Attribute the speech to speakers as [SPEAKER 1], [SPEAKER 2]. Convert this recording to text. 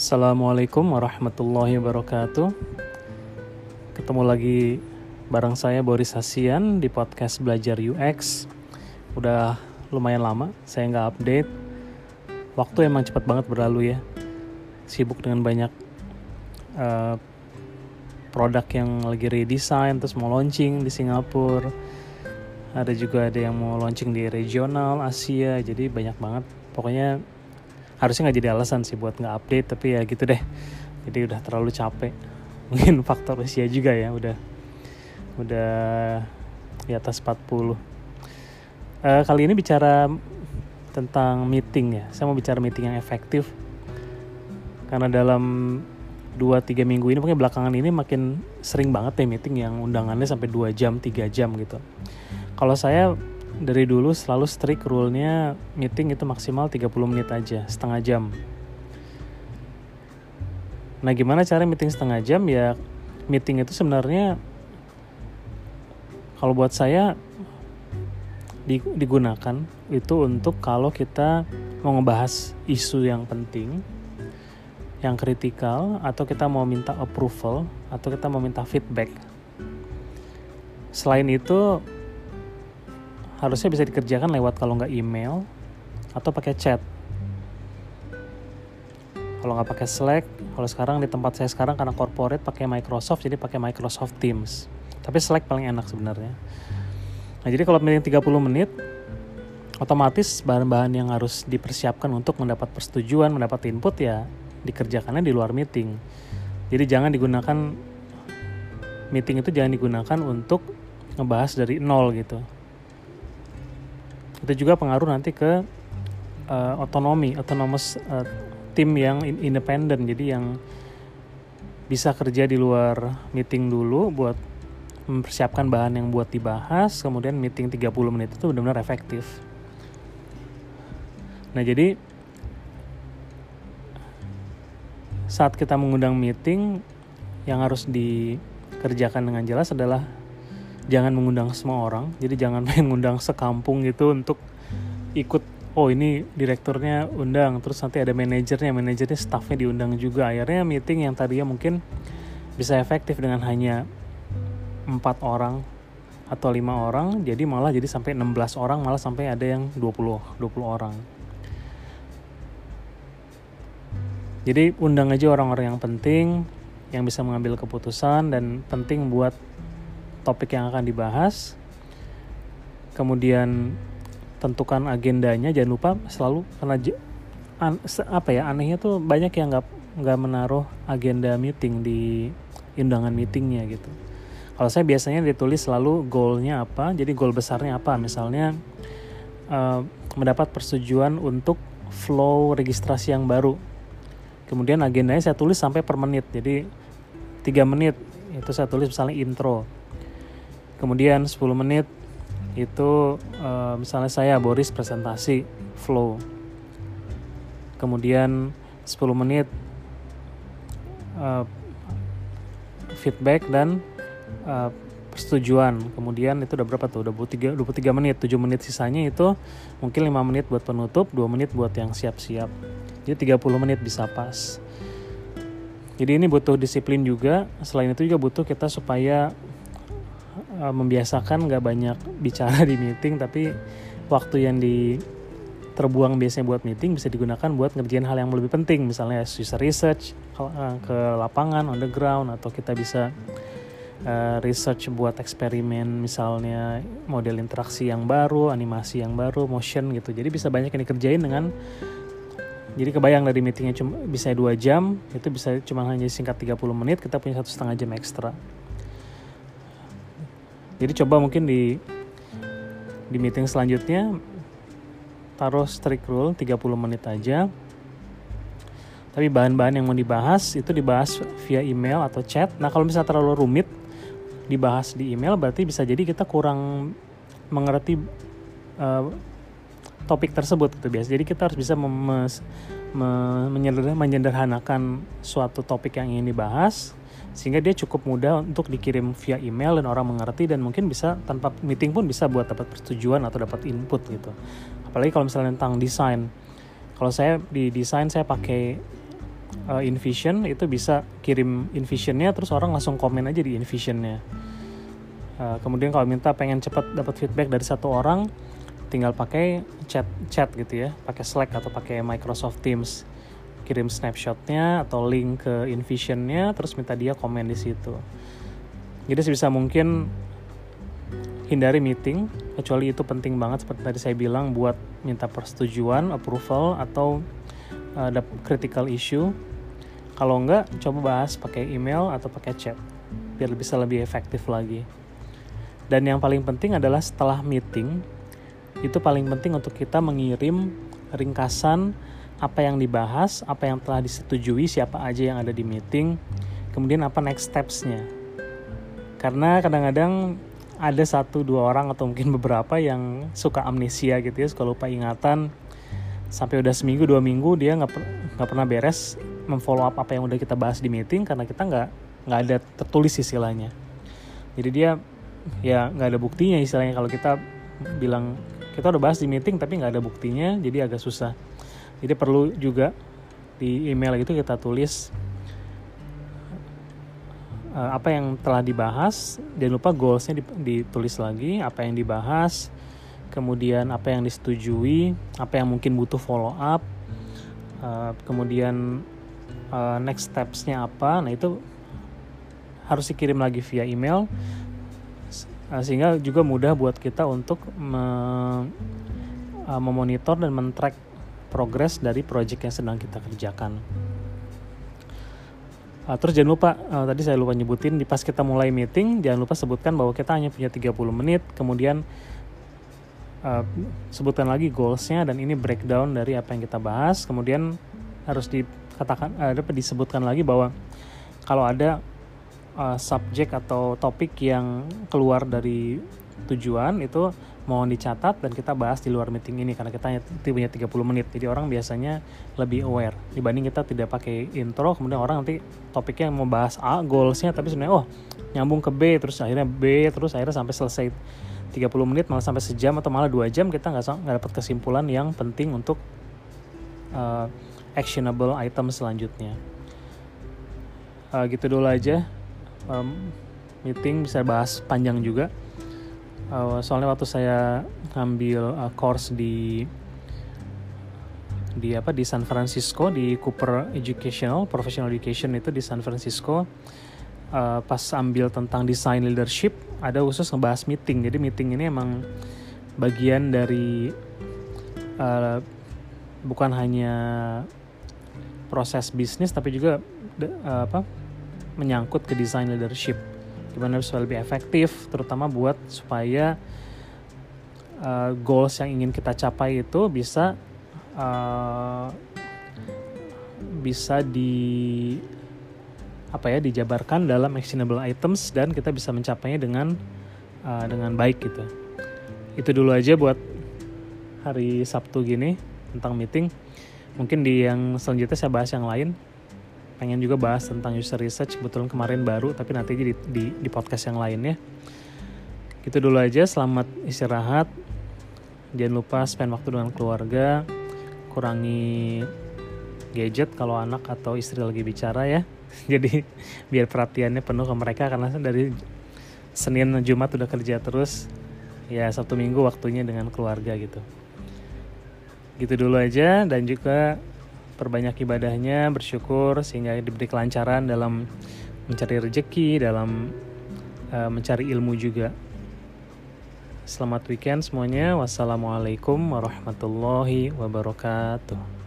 [SPEAKER 1] Assalamualaikum warahmatullahi wabarakatuh. Ketemu lagi bareng saya Boris Hasian di podcast Belajar UX. Udah lumayan lama saya nggak update. Waktu emang cepat banget berlalu ya. Sibuk dengan banyak uh, produk yang lagi redesign terus mau launching di Singapura. Ada juga ada yang mau launching di regional Asia. Jadi banyak banget. Pokoknya harusnya nggak jadi alasan sih buat nggak update tapi ya gitu deh. Jadi udah terlalu capek. Mungkin faktor usia juga ya udah udah di atas 40 uh, eh, kali ini bicara tentang meeting ya. Saya mau bicara meeting yang efektif. Karena dalam 2-3 minggu ini mungkin belakangan ini makin sering banget ya meeting yang undangannya sampai 2 jam 3 jam gitu. Kalau saya dari dulu selalu strict rule-nya meeting itu maksimal 30 menit aja, setengah jam. Nah, gimana cara meeting setengah jam? Ya, meeting itu sebenarnya kalau buat saya digunakan itu untuk kalau kita mau ngebahas isu yang penting, yang kritikal, atau kita mau minta approval, atau kita mau minta feedback. Selain itu, harusnya bisa dikerjakan lewat kalau nggak email atau pakai chat. Kalau nggak pakai Slack kalau sekarang di tempat saya sekarang karena corporate pakai Microsoft jadi pakai Microsoft Teams. Tapi Slack paling enak sebenarnya. Nah jadi kalau meeting 30 menit otomatis bahan-bahan yang harus dipersiapkan untuk mendapat persetujuan mendapat input ya dikerjakannya di luar meeting. Jadi jangan digunakan meeting itu jangan digunakan untuk ngebahas dari nol gitu itu juga pengaruh nanti ke uh, otonomi autonomous uh, tim yang independen jadi yang bisa kerja di luar meeting dulu buat mempersiapkan bahan yang buat dibahas kemudian meeting 30 menit itu benar-benar efektif. Nah jadi saat kita mengundang meeting yang harus dikerjakan dengan jelas adalah jangan mengundang semua orang jadi jangan main ngundang sekampung gitu untuk ikut oh ini direkturnya undang terus nanti ada manajernya manajernya staffnya diundang juga. Akhirnya meeting yang tadinya mungkin bisa efektif dengan hanya empat orang atau lima orang jadi malah jadi sampai 16 orang malah sampai ada yang 20 20 orang. Jadi undang aja orang-orang yang penting yang bisa mengambil keputusan dan penting buat topik yang akan dibahas. Kemudian tentukan agendanya, jangan lupa selalu karena an, apa ya anehnya tuh banyak yang nggak nggak menaruh agenda meeting di undangan meetingnya gitu. Kalau saya biasanya ditulis selalu goalnya apa, jadi goal besarnya apa, misalnya uh, mendapat persetujuan untuk flow registrasi yang baru. Kemudian agendanya saya tulis sampai per menit, jadi tiga menit itu saya tulis misalnya intro kemudian 10 menit itu uh, misalnya saya Boris presentasi flow. Kemudian 10 menit uh, feedback dan uh, persetujuan. Kemudian itu udah berapa tuh? Udah 23, 23 menit. 7 menit sisanya itu mungkin 5 menit buat penutup 2 menit buat yang siap-siap. Jadi 30 menit bisa pas. Jadi ini butuh disiplin juga. Selain itu juga butuh kita supaya uh, membiasakan nggak banyak bicara di meeting tapi waktu yang di terbuang biasanya buat meeting bisa digunakan buat ngerjain hal yang lebih penting. Misalnya user research uh, ke lapangan on the ground atau kita bisa uh, research buat eksperimen misalnya model interaksi yang baru animasi yang baru motion gitu. Jadi bisa banyak yang dikerjain dengan jadi kebayang dari meetingnya cuma bisa dua jam itu bisa cuma hanya singkat 30 menit kita punya satu setengah jam ekstra jadi coba mungkin di di meeting selanjutnya taruh strict rule 30 menit aja. Tapi bahan-bahan yang mau dibahas itu dibahas via email atau chat. Nah kalau misalnya terlalu rumit dibahas di email berarti bisa jadi kita kurang mengerti uh, topik tersebut gitu biasa jadi kita harus bisa memes, me, menyederhanakan suatu topik yang ingin dibahas sehingga dia cukup mudah untuk dikirim via email dan orang mengerti dan mungkin bisa tanpa meeting pun bisa buat dapat persetujuan atau dapat input gitu. Apalagi kalau misalnya tentang desain. Kalau saya di desain saya pakai uh, InVision itu bisa kirim InVisionnya terus orang langsung komen aja di InVisionnya. Uh, kemudian kalau minta pengen cepat dapat feedback dari satu orang tinggal pakai chat chat gitu ya. Pakai Slack atau pakai Microsoft Teams kirim snapshotnya atau link ke InVisionnya terus minta dia komen di situ. Jadi sebisa mungkin hindari meeting kecuali itu penting banget seperti tadi saya bilang buat minta persetujuan approval atau uh, ada critical issue. Kalau enggak coba bahas pakai email atau pakai chat biar bisa lebih efektif lagi. Dan yang paling penting adalah setelah meeting itu paling penting untuk kita mengirim ringkasan apa yang dibahas, apa yang telah disetujui, siapa aja yang ada di meeting, kemudian apa next steps-nya. Karena kadang-kadang ada satu dua orang atau mungkin beberapa yang suka amnesia gitu ya, suka lupa ingatan sampai udah seminggu dua minggu dia nggak nggak pernah beres memfollow up apa yang udah kita bahas di meeting karena kita nggak nggak ada tertulis istilahnya. Jadi dia ya nggak ada buktinya istilahnya kalau kita bilang kita udah bahas di meeting tapi nggak ada buktinya jadi agak susah jadi perlu juga di email itu kita tulis uh, apa yang telah dibahas. Dan lupa goalsnya ditulis lagi apa yang dibahas kemudian apa yang disetujui apa yang mungkin butuh follow up uh, kemudian uh, next stepsnya apa. Nah itu harus dikirim lagi via email. Sehingga juga mudah buat kita untuk me, memonitor dan men-track progres dari project yang sedang kita kerjakan. Uh, terus jangan lupa, uh, tadi saya lupa nyebutin, di pas kita mulai meeting, jangan lupa sebutkan bahwa kita hanya punya 30 menit, kemudian uh, sebutkan lagi goalsnya dan ini breakdown dari apa yang kita bahas, kemudian harus dikatakan, uh, disebutkan lagi bahwa kalau ada uh, subjek atau topik yang keluar dari tujuan itu mohon dicatat dan kita bahas di luar meeting ini karena kita punya 30 menit. Jadi orang biasanya lebih aware dibanding kita tidak pakai intro kemudian orang nanti topiknya mau bahas A goalsnya tapi sebenarnya oh nyambung ke B terus akhirnya B terus akhirnya sampai selesai 30 menit malah sampai sejam atau malah dua jam kita nggak nggak dapat kesimpulan yang penting untuk uh, actionable item selanjutnya. Uh, gitu dulu aja. Um, meeting bisa bahas panjang juga uh, soalnya waktu saya ngambil uh, course di di apa di San Francisco di Cooper Educational Professional Education itu di San Francisco uh, pas ambil tentang design leadership ada khusus ngebahas meeting. Jadi meeting ini emang bagian dari uh, bukan hanya proses bisnis tapi juga uh, apa menyangkut ke design leadership gimana supaya lebih efektif terutama buat supaya uh, goals yang ingin kita capai itu bisa uh, bisa di apa ya dijabarkan dalam actionable items dan kita bisa mencapainya dengan uh, dengan baik gitu. Itu dulu aja buat hari Sabtu gini tentang meeting. Mungkin di yang selanjutnya saya bahas yang lain pengen juga bahas tentang user research kebetulan kemarin baru tapi nanti di, di, di podcast yang lainnya gitu dulu aja selamat istirahat. Jangan lupa spend waktu dengan keluarga kurangi gadget kalau anak atau istri lagi bicara ya. Jadi biar perhatiannya penuh ke mereka karena dari Senin Jumat udah kerja terus. Ya Sabtu Minggu waktunya dengan keluarga gitu. Gitu dulu aja dan juga perbanyak ibadahnya, bersyukur sehingga diberi kelancaran dalam mencari rezeki, dalam uh, mencari ilmu juga. Selamat weekend semuanya. Wassalamualaikum warahmatullahi wabarakatuh.